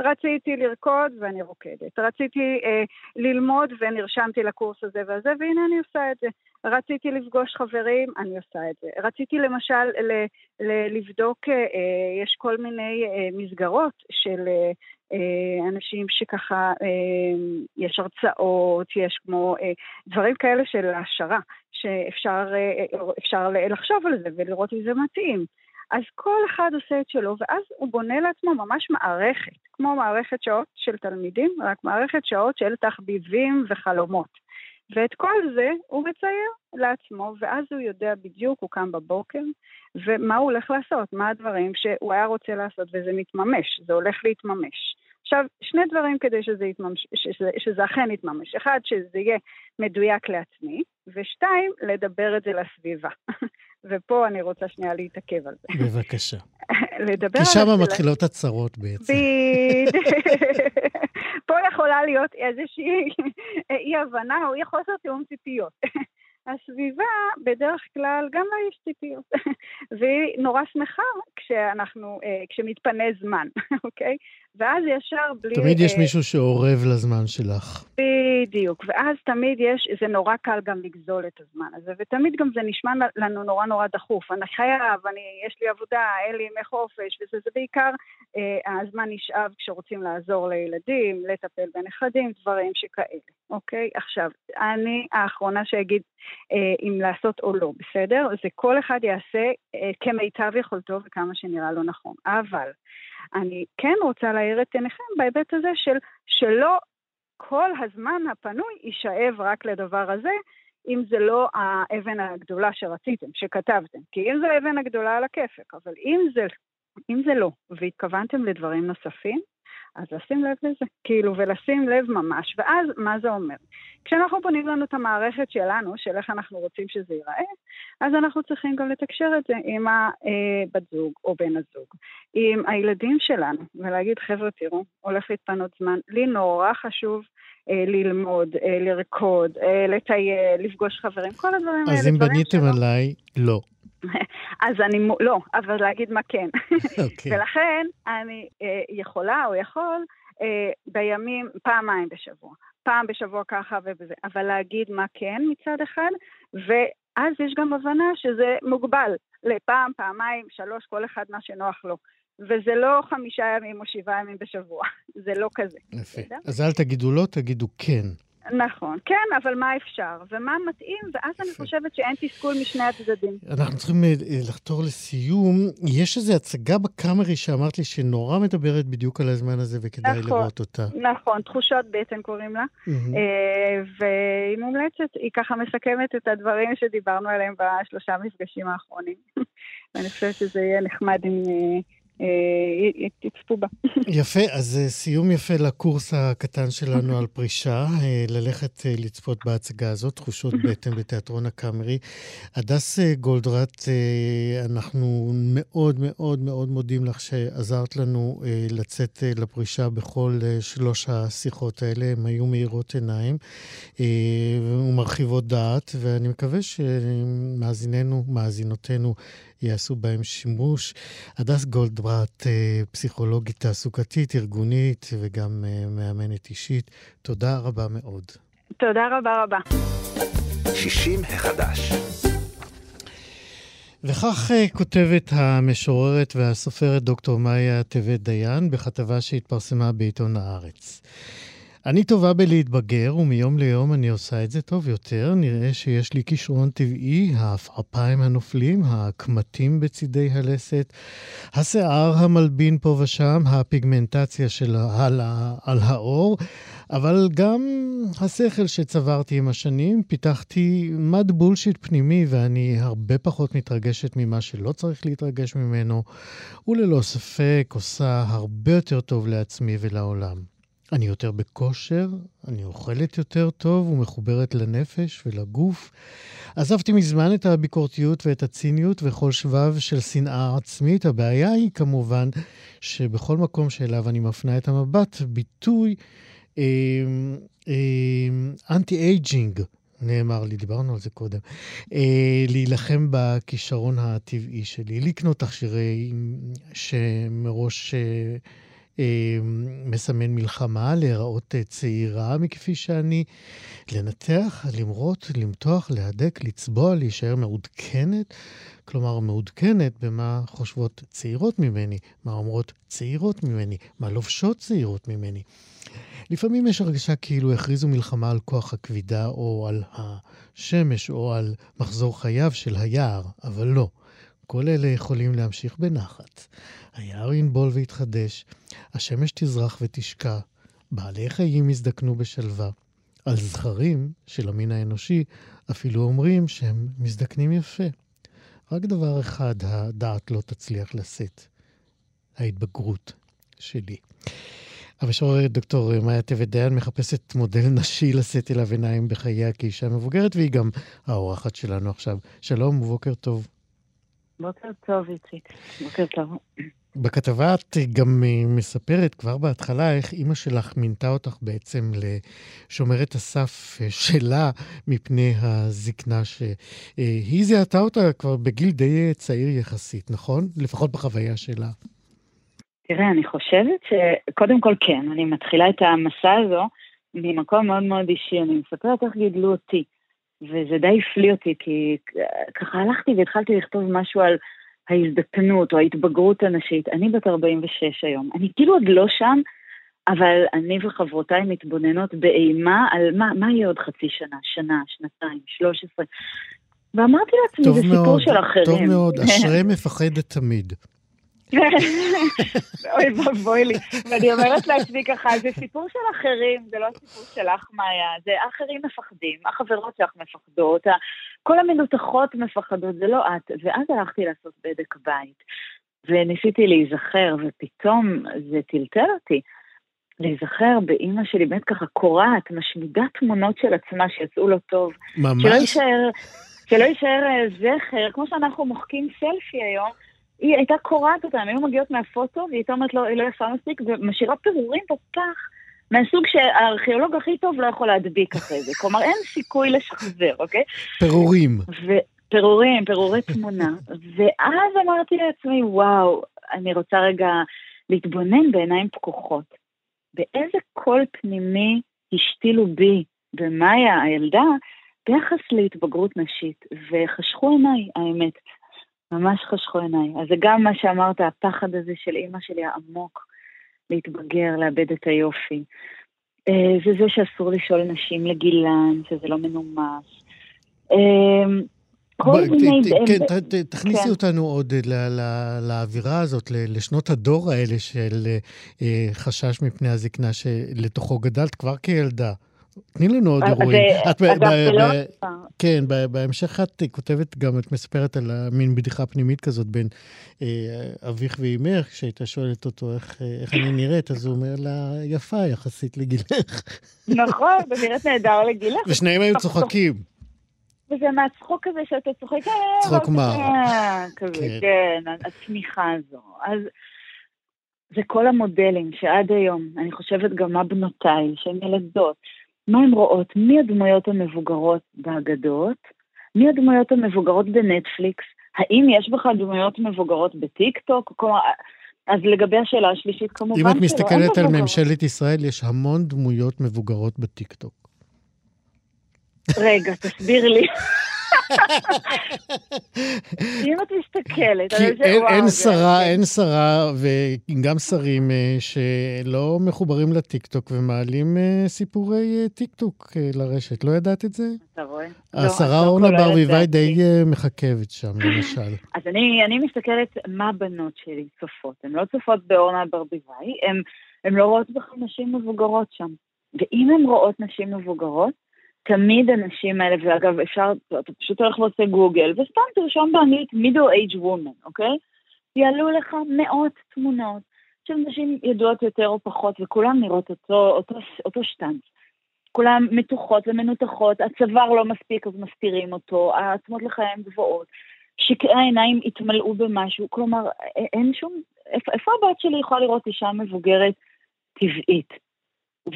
רציתי לרקוד ואני רוקדת. רציתי אה, ללמוד ונרשמתי לקורס הזה והזה, והנה אני עושה את זה. רציתי לפגוש חברים, אני עושה את זה. רציתי למשל ל, ל, לבדוק, אה, אה יש כל מיני אה, מסגרות של אה, אנשים שככה, אה, יש הרצאות, יש כמו אה, דברים כאלה של העשרה, שאפשר לחשוב על זה ולראות אם זה מתאים. אז כל אחד עושה את שלו, ואז הוא בונה לעצמו ממש מערכת, כמו מערכת שעות של תלמידים, רק מערכת שעות של תחביבים וחלומות. ואת כל זה הוא מצייר לעצמו, ואז הוא יודע בדיוק, הוא קם בבוקר, ומה הוא הולך לעשות, מה הדברים שהוא היה רוצה לעשות, וזה מתממש, זה הולך להתממש. עכשיו, שני דברים כדי שזה, יתממש, שזה, שזה אכן יתממש. אחד, שזה יהיה מדויק לעצמי, ושתיים, לדבר את זה לסביבה. ופה אני רוצה שנייה להתעכב על זה. בבקשה. לדבר על זה... כי שם מתחילות הצרות בעצם. פה יכולה להיות איזושהי אי-הבנה או אי חוסר תיאום ציפיות. הסביבה בדרך כלל גם לה יש ציפיות, והיא נורא שמחה כשאנחנו, אה, כשמתפנה זמן, אוקיי? ואז ישר בלי... תמיד יש אה, מישהו שאורב לזמן שלך. בדיוק, ואז תמיד יש, זה נורא קל גם לגזול את הזמן הזה, ותמיד גם זה נשמע לנו נורא נורא דחוף. אני חייב, אני, יש לי עבודה, אין לי ימי חופש, וזה זה בעיקר אה, הזמן נשאב כשרוצים לעזור לילדים, לטפל בנכדים, דברים שכאלה, אוקיי? עכשיו, אני האחרונה שאגיד אה, אם לעשות או לא, בסדר? זה כל אחד יעשה אה, כמיטב יכולתו וכמה שנראה לו נכון. אבל אני כן רוצה להאיר את עיניכם בהיבט הזה של שלא כל הזמן הפנוי יישאב רק לדבר הזה, אם זה לא האבן הגדולה שרציתם, שכתבתם. כי אם זה האבן הגדולה על הכיפק, אבל אם זה, אם זה לא, והתכוונתם לדברים נוספים, אז לשים לב לזה, כאילו, ולשים לב ממש. ואז, מה זה אומר? כשאנחנו בונים לנו את המערכת שלנו, של איך אנחנו רוצים שזה ייראה, אז אנחנו צריכים גם לתקשר את זה עם הבת אה, זוג או בן הזוג, עם הילדים שלנו, ולהגיד, חבר'ה, תראו, הולך להתפנות זמן. לי נורא חשוב ללמוד, אה, לרקוד, אה, לטייל, לפגוש חברים, כל הדברים האלה. אז אם בניתם שלא... עליי, לא. אז אני, לא, אבל להגיד מה כן. Okay. אוקיי. ולכן אני אה, יכולה או יכול אה, בימים, פעמיים בשבוע. פעם בשבוע ככה ובזה, אבל להגיד מה כן מצד אחד, ואז יש גם הבנה שזה מוגבל לפעם, פעמיים, שלוש, כל אחד מה שנוח לו. וזה לא חמישה ימים או שבעה ימים בשבוע, זה לא כזה. יפה. אז אל תגידו לא, תגידו כן. נכון, כן, אבל מה אפשר, ומה מתאים, ואז אני חושבת שאין תסכול משני הצדדים. אנחנו צריכים אה, לחתור לסיום. יש איזו הצגה בקאמרי שאמרת לי שנורא מדברת בדיוק על הזמן הזה, וכדאי נכון, לראות אותה. נכון, תחושות בטן קוראים לה, mm-hmm. והיא מומלצת, היא ככה מסכמת את הדברים שדיברנו עליהם בשלושה מפגשים האחרונים. ואני חושבת שזה יהיה נחמד אם... אה, יצפו בה. יפה, אז אה, סיום יפה לקורס הקטן שלנו על פרישה, אה, ללכת אה, לצפות בהצגה הזאת, תחושות בטן בתיאטרון הקאמרי. הדס גולדרט, אנחנו מאוד מאוד מאוד מודים לך שעזרת לנו לצאת לפרישה בכל שלוש השיחות האלה, הן היו מאירות עיניים ומרחיבות דעת, ואני מקווה שמאזיננו, מאזינותינו, יעשו בהם שימוש. הדס גולדברט, אה, פסיכולוגית תעסוקתית, ארגונית וגם אה, מאמנת אישית, תודה רבה מאוד. תודה רבה רבה. 60 החדש. וכך uh, כותבת המשוררת והסופרת דוקטור מאיה טבת דיין בכתבה שהתפרסמה בעיתון הארץ. אני טובה בלהתבגר, ומיום ליום אני עושה את זה טוב יותר. נראה שיש לי כישרון טבעי, העפעפיים הנופלים, הקמטים בצידי הלסת, השיער המלבין פה ושם, הפיגמנטציה של על, על האור, אבל גם השכל שצברתי עם השנים, פיתחתי מד בולשיט פנימי, ואני הרבה פחות מתרגשת ממה שלא צריך להתרגש ממנו, וללא ספק עושה הרבה יותר טוב לעצמי ולעולם. אני יותר בכושר, אני אוכלת יותר טוב ומחוברת לנפש ולגוף. עזבתי מזמן את הביקורתיות ואת הציניות וכל שבב של שנאה עצמית. הבעיה היא כמובן שבכל מקום שאליו אני מפנה את המבט, ביטוי אה, אה, אנטי-אייג'ינג. נאמר לי, דיברנו על זה קודם, אה, להילחם בכישרון הטבעי שלי, לקנות תכשירים שמראש אה, מסמן מלחמה, להיראות אה, צעירה מכפי שאני, לנתח, למרות, למתוח, להדק, לצבוע, להישאר מעודכנת. כלומר, מעודכנת במה חושבות צעירות ממני, מה אומרות צעירות ממני, מה לובשות צעירות ממני. לפעמים יש הרגשה כאילו הכריזו מלחמה על כוח הכבידה, או על השמש, או על מחזור חייו של היער, אבל לא. כל אלה יכולים להמשיך בנחת. היער ינבול ויתחדש, השמש תזרח ותשקע, בעלי חיים יזדקנו בשלווה. על זכרים של המין האנושי אפילו אומרים שהם מזדקנים יפה. רק דבר אחד הדעת לא תצליח לשאת, ההתבגרות שלי. המשוררת דוקטור מאיה טבת דיין מחפשת מודל נשי לשאת אליו עיניים בחייה כאישה מבוגרת, והיא גם האורחת שלנו עכשיו. שלום ובוקר טוב. בוקר טוב, איציק. בוקר טוב. בכתבה את גם אה, מספרת כבר בהתחלה איך אימא שלך מינתה אותך בעצם לשומרת הסף אה, שלה מפני הזקנה שהיא זיהתה אותה כבר בגיל די צעיר יחסית, נכון? לפחות בחוויה שלה. תראה, אני חושבת שקודם כל כן, אני מתחילה את המסע הזו ממקום מאוד מאוד אישי, אני מספרת איך גידלו אותי, וזה די הפליא אותי, כי ככה הלכתי והתחלתי לכתוב משהו על ההזדקנות או ההתבגרות הנשית. אני בת 46 היום, אני כאילו עוד לא שם, אבל אני וחברותיי מתבוננות באימה על מה, מה יהיה עוד חצי שנה, שנה, שנתיים, 13. ואמרתי לעצמי, זה סיפור מאוד, של אחרים. טוב מאוד, אשרי מפחדת תמיד. אוי ואבוי לי. ואני אומרת לעצמי ככה, זה סיפור של אחרים, זה לא סיפור שלך, מאיה. זה אחרים מפחדים, החברות שלך מפחדות, כל המנותחות מפחדות, זה לא את. ואז הלכתי לעשות בדק בית, וניסיתי להיזכר, ופתאום זה טלטל אותי. להיזכר באימא שלי, באמת ככה קורעת, משמידה תמונות של עצמה שיצאו לא טוב. ממש? שלא יישאר, שלא יישאר אה, זכר, כמו שאנחנו מוחקים סלפי היום, היא הייתה קורעת אותם, היו מגיעות מהפוטו, והיא הייתה אומרת לו, היא לא יפה מספיק, ומשאירה פירורים בפח, מהסוג שהארכיאולוג הכי טוב לא יכול להדביק אחרי זה. כלומר, אין סיכוי לשחזר, אוקיי? פירורים. פירורים, פירורי תמונה. ואז אמרתי לעצמי, וואו, אני רוצה רגע להתבונן בעיניים פקוחות. באיזה קול פנימי השתילו בי, במאיה, הילדה, ביחס להתבגרות נשית, וחשכו עיניי, האמת. ממש חשכו עיניי. אז זה גם מה שאמרת, הפחד הזה של אימא שלי העמוק, להתבגר, לאבד את היופי. אה, זה זה שאסור לשאול נשים לגילן, שזה לא מנומס. אה, כן, תכניסי כן. אותנו עוד לאווירה הזאת, לשנות הדור האלה של אה, חשש מפני הזקנה שלתוכו גדלת כבר כילדה. תני לנו עוד אירועים. אגב, זה לא... כן, בהמשך את כותבת גם, את מספרת על מין בדיחה פנימית כזאת בין אה, אביך ואימך, כשהייתה שואלת אותו איך, אה, איך אני נראית, אז הוא אומר לה, יפה יחסית לגילך. נכון, את נראית נהדר לגילך. ושניהם היו צוחקים. וזה מהצחוק הזה שאתה צוחק, צחוק מר. כזה, כן, כן הצמיחה הזו. אז זה כל המודלים שעד היום, אני חושבת גם מה בנותיי, שהן ילדות, מה הן רואות? מי הדמויות המבוגרות באגדות? מי הדמויות המבוגרות בנטפליקס? האם יש בכלל דמויות מבוגרות בטיק טוק? כלומר, אז לגבי השאלה השלישית, כמובן שלא, אם את מסתכלת על ממשלת ישראל, יש המון דמויות מבוגרות בטיק טוק. רגע, תסביר לי. אם את מסתכלת כי אין, אין שרה, אין שרה, וגם שרים אה, שלא מחוברים לטיקטוק ומעלים אה, סיפורי אה, טיקטוק לרשת. לא ידעת את זה? אתה רואה? השרה לא, אורנה לא ברביבאי די מככבת שם, למשל. אז אני מסתכלת מה הבנות שלי צופות. הן לא צופות באורנה ברביבאי, הן לא רואות בכלל נשים מבוגרות שם. ואם הן רואות נשים מבוגרות, תמיד הנשים האלה, ואגב, אפשר, אתה פשוט הולך ועושה גוגל, וסתם תרשום באנגלית middle age woman, אוקיי? יעלו לך מאות תמונות של נשים ידועות יותר או פחות, וכולן נראות אותו, אותו, אותו שטנץ. כולן מתוחות ומנותחות, הצוואר לא מספיק אז מסתירים אותו, העצמות לחיים גבוהות, שקעי העיניים התמלאו במשהו, כלומר, אין שום... איפה, איפה הבת שלי יכולה לראות אישה מבוגרת טבעית?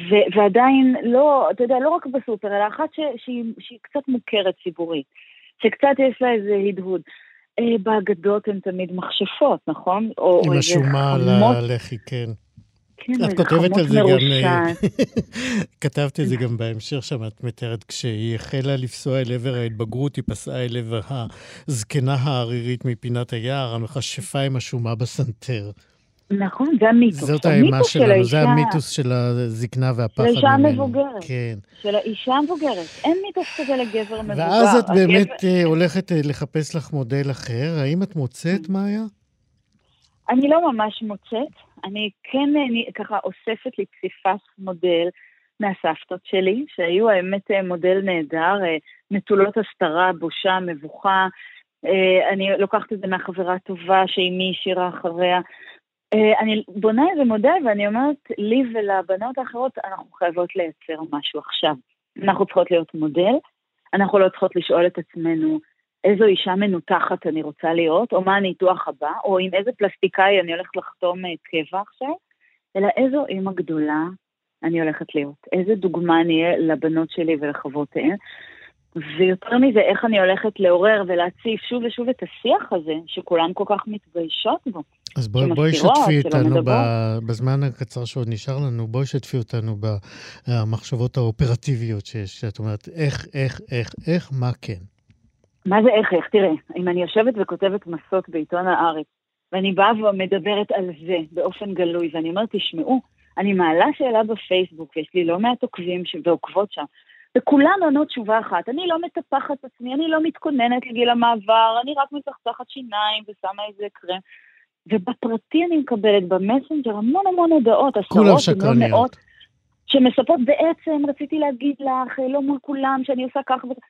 ו- ועדיין לא, אתה יודע, לא רק בסופר, אלא אחת ש- שהיא, שהיא קצת מוכרת ציבורית, שקצת יש לה איזה הדהוד. אה, באגדות הן תמיד מכשפות, נכון? עם השומה על הלחי, כן. כן, את כותבת על זה גם, אה, כתבת את זה גם בהמשך שם, את מתארת, כשהיא החלה לפסוע אל עבר ההתבגרות, היא פסעה אל עבר הזקנה הערירית מפינת היער, המכשפה עם השומה בסנטר. נכון, זה המיתוס. זאת האימה שלנו, של זה המיתוס של הזקנה והפחד ממנו. של האישה המבוגרת. כן. של האישה המבוגרת. אין מיתוס כזה לגבר מבוגר. ואז את באמת הגבר... אה, הולכת אה, לחפש לך מודל אחר. האם את מוצאת, מאיה? אני לא ממש מוצאת. אני כן אני, ככה אוספת לי פסיפס מודל מהסבתות שלי, שהיו האמת אה, מודל נהדר, נטולות הסתרה, בושה, מבוכה. אני לוקחת את זה מהחברה הטובה שאימי השאירה אחריה. אה, אני בונה איזה מודל ואני אומרת לי ולבנות האחרות, אנחנו חייבות לייצר משהו עכשיו. אנחנו צריכות להיות מודל, אנחנו לא צריכות לשאול את עצמנו איזו אישה מנותחת אני רוצה להיות, או מה הניתוח הבא, או עם איזה פלסטיקאי אני הולכת לחתום אה, קבע עכשיו, אלא איזו אימא גדולה אני הולכת להיות, איזה דוגמה אני אהיה לבנות שלי ולחברותיהן. ויותר מזה, איך אני הולכת לעורר ולהציף שוב ושוב את השיח הזה, שכולן כל כך מתביישות בו. אז בואי בוא שתפי אותנו ב, בזמן הקצר שעוד נשאר לנו, בואי שתפי אותנו במחשבות האופרטיביות שיש, שאת אומרת, איך, איך, איך, איך, מה כן. מה זה איך, איך? תראה, אם אני יושבת וכותבת מסות בעיתון הארץ, ואני באה ומדברת על זה באופן גלוי, ואני אומרת, תשמעו, אני מעלה שאלה בפייסבוק, ויש לי לא מעט עוקבים ועוקבות שם, וכולן עונות תשובה אחת, אני לא מטפחת עצמי, אני לא מתכוננת לגיל המעבר, אני רק מצחצחת שיניים ושמה איזה קרם. ובפרטי אני מקבלת במסנג'ר המון המון הודעות, עשרות, אם לא מאות, שמספרות בעצם, רציתי להגיד לך, לא מול כולם, שאני עושה ככה וככה.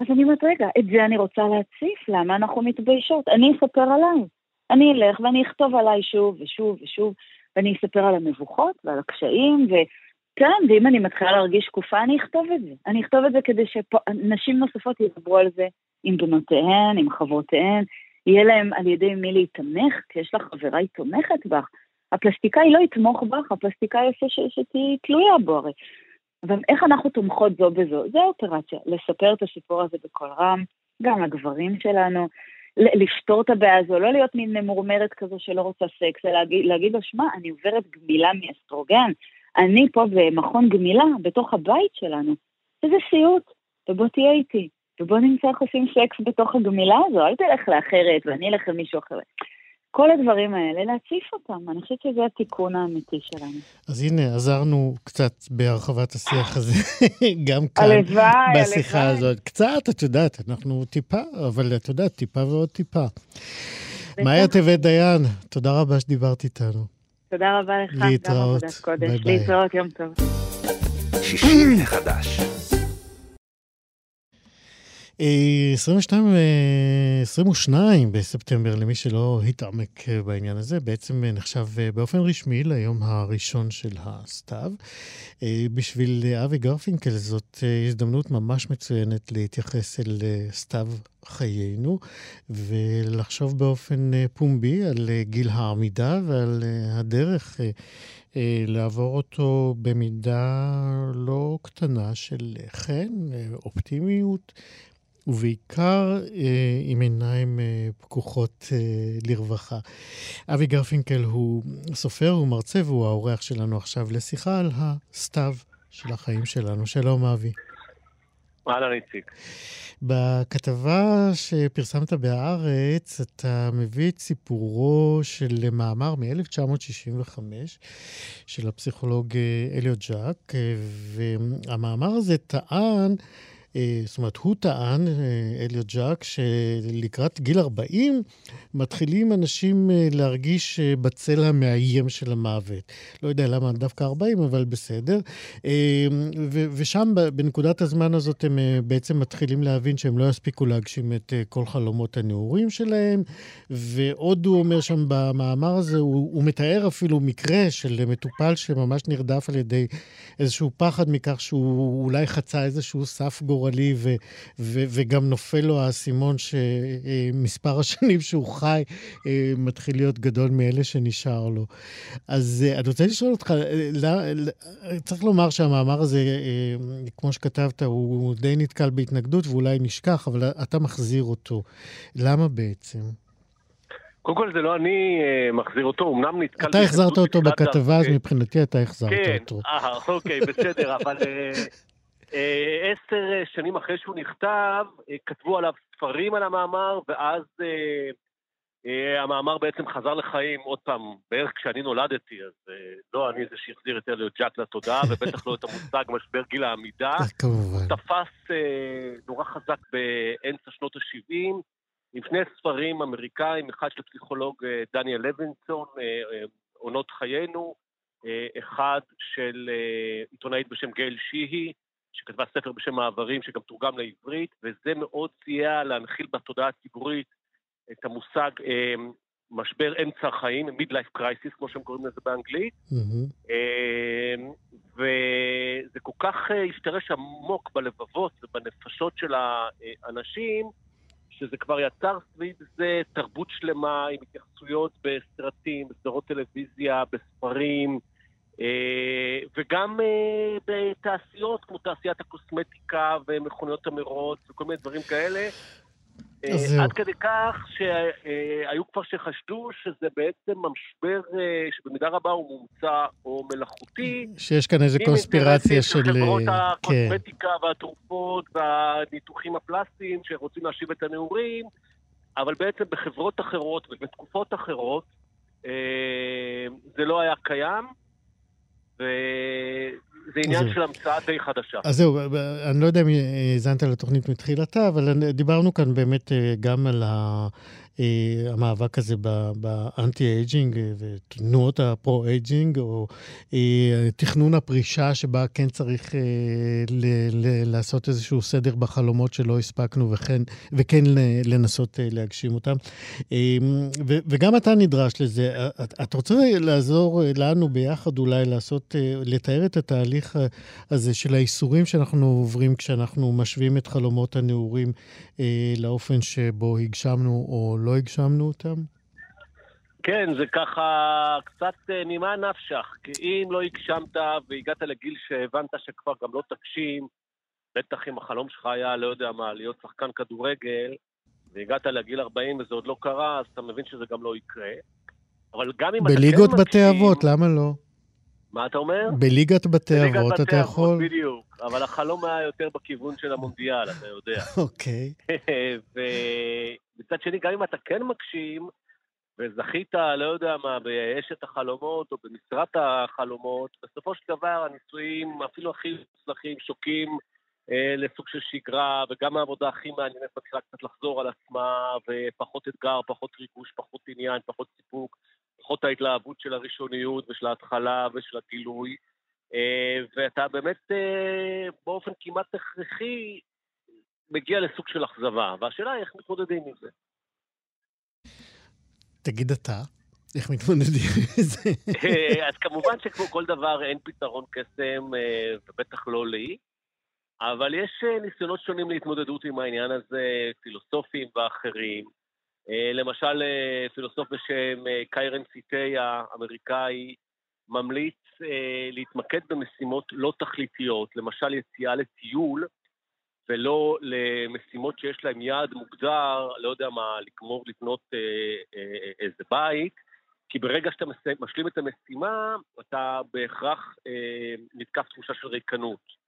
אז אני אומרת, רגע, את זה אני רוצה להציף, למה אנחנו מתביישות? אני אספר עליי. אני אלך ואני אכתוב עליי שוב ושוב ושוב, ואני אספר על המבוכות ועל הקשיים, וכן, ואם אני מתחילה להרגיש שקופה, אני אכתוב את זה. אני אכתוב את זה כדי שנשים נוספות ידברו על זה עם בנותיהן, עם חברותיהן, יהיה להם על ידי מי להתמך, כי יש לך חברה היא תומכת בך. הפלסטיקאי לא יתמוך בך, הפלסטיקאי יעשה שתהיי תלויה בו הרי. אבל איך אנחנו תומכות זו בזו? זה אופרציה, לספר את הסיפור הזה בקול רם, גם לגברים שלנו, לפתור את הבעיה הזו, לא להיות מין ממורמרת כזו שלא רוצה סקס, אלא להגיד, להגיד לו, שמע, אני עוברת גמילה מאסטרוגן, אני פה במכון גמילה, בתוך הבית שלנו, וזה סיוט, ובוא תהיה איתי. ובוא נמצא איך עושים סקס בתוך הגמילה הזו, אל תלך לאחרת ואני אלך למישהו אחר. כל הדברים האלה, להציף אותם. אני חושבת שזה התיקון האמיתי שלנו. אז הנה, עזרנו קצת בהרחבת השיח הזה, גם כאן, הלוואי, בשיחה הלוואי. הזאת. קצת, את יודעת, אנחנו טיפה, אבל את יודעת, טיפה ועוד טיפה. מאיה טבת דיין, תודה רבה שדיברת איתנו. תודה רבה לך, להתראות. ביי ביי. להתראות, יום טוב. לחדש. 22, 22 אה, בספטמבר, למי שלא התעמק אה, בעניין הזה, בעצם אה, נחשב באופן רשמי ליום הראשון של הסתיו. בשביל אבי גרפינקל זאת הזדמנות ממש מצוינת להתייחס אל סתיו חיינו ולחשוב באופן פומבי על גיל העמידה ועל הדרך לעבור אותו במידה לא קטנה של חן, אופטימיות. ובעיקר אה, עם עיניים אה, פקוחות אה, לרווחה. אבי גרפינקל הוא סופר, הוא מרצה והוא האורח שלנו עכשיו לשיחה על הסתיו של החיים שלנו. שלום, אבי. אהלן, איציק. בכתבה שפרסמת בהארץ, אתה מביא את סיפורו של מאמר מ-1965 של הפסיכולוג אה, אליוט ז'אק, אה, והמאמר הזה טען זאת אומרת, הוא טען, אה, אליוט ז'אק, שלקראת גיל 40 מתחילים אנשים אה, להרגיש בצל המאיים של המוות. לא יודע למה דווקא 40, אבל בסדר. ושם, בנקודת הזמן הזאת, הם בעצם מתחילים להבין שהם לא יספיקו להגשים את כל חלומות הנעורים שלהם. ועוד הוא אומר שם במאמר הזה, הוא, הוא מתאר אפילו מקרה של מטופל שממש נרדף על ידי איזשהו פחד מכך שהוא אולי חצה איזשהו סף גורל. גורלי, ו, ו, וגם נופל לו האסימון שמספר השנים שהוא חי אה, מתחיל להיות גדול מאלה שנשאר לו. אז אה, אני רוצה לשאול אותך, אה, צריך לומר שהמאמר הזה, כמו שכתבת, הוא די נתקל בהתנגדות ואולי נשכח, אבל אתה מחזיר אותו. למה בעצם? קודם כל זה לא אני מחזיר אותו, אמנם נתקלתי... אתה החזרת אותו בכתבה, אז מבחינתי אתה החזרת כן, אותו. כן, אה, אוקיי, בסדר, אבל אה, עשר אה, שנים אחרי שהוא נכתב, אה, כתבו עליו ספרים על המאמר, ואז המאמר בעצם חזר לחיים עוד פעם, בערך כשאני נולדתי, אז לא אני זה שהחזיר את אליוט ג'אק לתודעה, ובטח לא את המושג משבר גיל העמידה. כמובן. תפס נורא חזק באמצע שנות ה-70, עם שני ספרים אמריקאים, אחד של פסיכולוג דניאל לוינסון, עונות חיינו, אחד של עיתונאית בשם גייל שיהי, שכתבה ספר בשם מעברים, שגם תורגם לעברית, וזה מאוד סייע להנחיל בתודעה הציבורית את המושג אה, משבר אמצע החיים, Midlife Crisis, כמו שהם קוראים לזה באנגלית. Mm-hmm. אה, וזה כל כך אה, השתרש עמוק בלבבות ובנפשות של האנשים, שזה כבר יצר סביב זה תרבות שלמה עם התייחסויות בסרטים, בסדרות טלוויזיה, בספרים, וגם אה, בתעשיות כמו תעשיית הקוסמטיקה ומכוניות המרוץ וכל מיני דברים כאלה. אה, עד כדי כך שהיו כבר שחשדו שזה בעצם המשבר שבמידה רבה הוא מומצא או מלאכותי. שיש כאן איזו קונספירציה של... עם חברות כן. הקוסמטיקה והתרופות והניתוחים הפלסטיים שרוצים להשיב את הנעורים, אבל בעצם בחברות אחרות ובתקופות אחרות זה לא היה קיים. וזה עניין של המצאה די חדשה. אז זהו, אני לא יודע אם האזנת לתוכנית מתחילתה, אבל דיברנו כאן באמת אה, גם על ה... אה, המאבק הזה ב anti-aging אה, ותנועות ה pro-aging, או אה, תכנון הפרישה שבה כן צריך לעשות איזשהו סדר בחלומות שלא הספקנו וכן, וכן לנסות להגשים אותם. וגם אתה נדרש לזה. את רוצה לעזור לנו ביחד אולי לעשות, לתאר את התהליך הזה של האיסורים שאנחנו עוברים כשאנחנו משווים את חלומות הנעורים לאופן שבו הגשמנו או לא הגשמנו אותם? כן, זה ככה קצת אה, נימה נפשך, כי אם לא הגשמת והגעת לגיל שהבנת שכבר גם לא תגשים, בטח אם החלום שלך היה, לא יודע מה, להיות שחקן כדורגל, והגעת לגיל 40 וזה עוד לא קרה, אז אתה מבין שזה גם לא יקרה. אבל גם אם אתה כן מגשים... בליגות בתי אבות, למה לא? מה אתה אומר? בליגת בתי אבות אתה יכול... בדיוק, אבל החלום היה יותר בכיוון של המונדיאל, אתה יודע. אוקיי. ומצד שני, גם אם אתה כן מגשים, וזכית, לא יודע מה, באשת החלומות או במשרת החלומות, בסופו של דבר הניסויים, אפילו הכי מוצלחים, שוקים אה, לסוג של שגרה, וגם העבודה הכי מעניינת מתחילה קצת לחזור על עצמה, ופחות אתגר, פחות ריגוש, פחות עניין, פחות סיפוק. פחות ההתלהבות של הראשוניות ושל ההתחלה ושל הגילוי, אה, ואתה באמת אה, באופן כמעט הכרחי מגיע לסוג של אכזבה, והשאלה היא איך מתמודדים עם זה. תגיד אתה, איך מתמודדים עם זה? אה, אז כמובן שכמו כל דבר אין פתרון קסם, ובטח לא לי, אבל יש ניסיונות שונים להתמודדות עם העניין הזה, פילוסופיים ואחרים. אה, למשל, אה, פילוסוף בשם אה, קיירן סיטי האמריקאי ממליץ להתמקד במשימות לא תכליתיות, למשל יציאה לטיול, ולא למשימות שיש להן יעד מוגדר, לא יודע מה, לגמור לבנות איזה בית, כי ברגע שאתה משלים את המשימה, אתה בהכרח נתקף תחושה של ריקנות.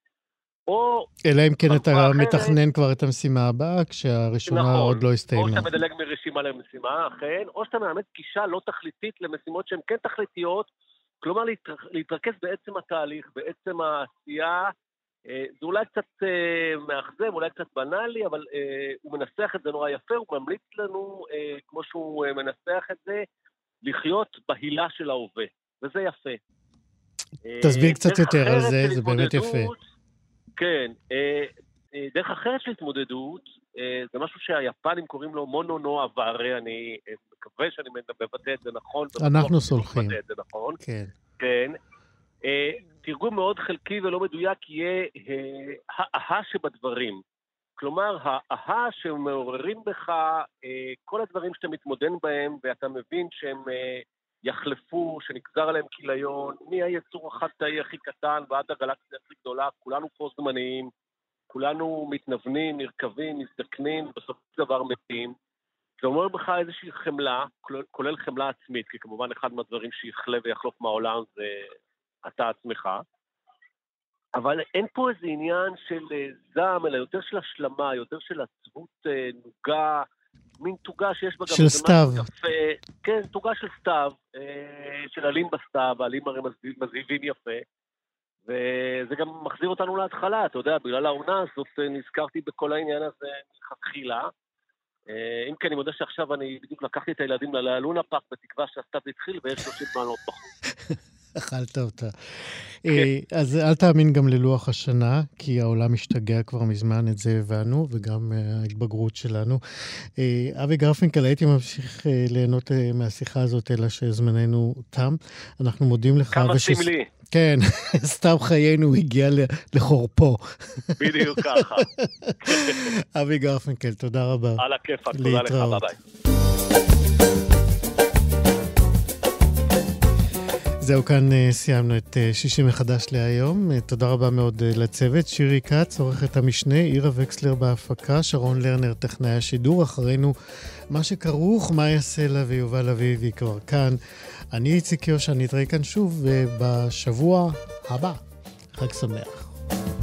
או... אלא אם כן אתה אחרת, מתכנן כבר את המשימה הבאה, כשהראשונה נכון, עוד לא הסתיימה. או שאתה מדלג מרשימה למשימה, אכן, או שאתה מאמץ גישה לא תכליתית למשימות שהן כן תכליתיות, כלומר להתרכז בעצם התהליך, בעצם העשייה. אה, זה אולי קצת אה, מאכזב, אולי קצת בנאלי, אבל אה, הוא מנסח את זה נורא יפה, הוא ממליץ לנו, כמו שהוא מנסח את זה, לחיות בהילה של ההווה, וזה יפה. תסביר קצת יותר על זה, זה באמת יפה. כן, דרך אחרת של התמודדות, זה משהו שהיפנים קוראים לו מונו נואה וארי, אני מקווה שאני מבטא את זה נכון. אנחנו סולחים. נכון. כן. כן. תרגום מאוד חלקי ולא מדויק יהיה האהה שבדברים. כלומר, האהה שמעוררים בך כל הדברים שאתה מתמודד בהם, ואתה מבין שהם יחלפו, שנגזר עליהם כיליון, מהיצור החד-תאי הכי קטן ועד הגלקסיה הכי גדולה, כולנו פה זמניים, כולנו מתנוונים, נרקבים, מזדקנים, ובסופו של דבר מתים. זה אומר בך איזושהי חמלה, כולל חמלה עצמית, כי כמובן אחד מהדברים שיכלה ויחלוף מהעולם זה אתה עצמך. אבל אין פה איזה עניין של אה, זעם, אלא יותר של השלמה, יותר של עצבות אה, נוגה, מין תוגה שיש בה גם... של סתיו. יפה, כן, תוגה של סתיו, אה, של עלים בסתיו, העלים הרי מזהיבים יפה. וזה גם מחזיר אותנו להתחלה, אתה יודע, בגלל העונה הזאת נזכרתי בכל העניין הזה מלכתחילה. אם כי אני מודה שעכשיו אני בדיוק לקחתי את הילדים ללונה פארק בתקווה שהסתיו התחיל ויש 30 מעלות בחוץ. אכלת אותה. כן. אה, אז אל תאמין גם ללוח השנה, כי העולם משתגע כבר מזמן, את זה הבנו, וגם אה, ההתבגרות שלנו. אה, אבי גרפינקל, הייתי ממשיך ליהנות מהשיחה הזאת, אלא שזמננו תם. אנחנו מודים לך. כמה וש... סמלי. כן, סתיו חיינו הגיע לחורפו. בדיוק ככה. אבי גרפינקל, תודה רבה. על הכיפאק, תודה לך, ביי ביי. זהו, כאן uh, סיימנו את uh, שישי מחדש להיום. Uh, תודה רבה מאוד לצוות. שירי כץ, עורכת המשנה, עירה וקסלר בהפקה, שרון לרנר, טכנאי השידור. אחרינו, מה שכרוך, מאיה סלע ויובל אביבי כבר כאן. אני איציק יושע, נתראה כאן שוב בשבוע הבא. חג שמח.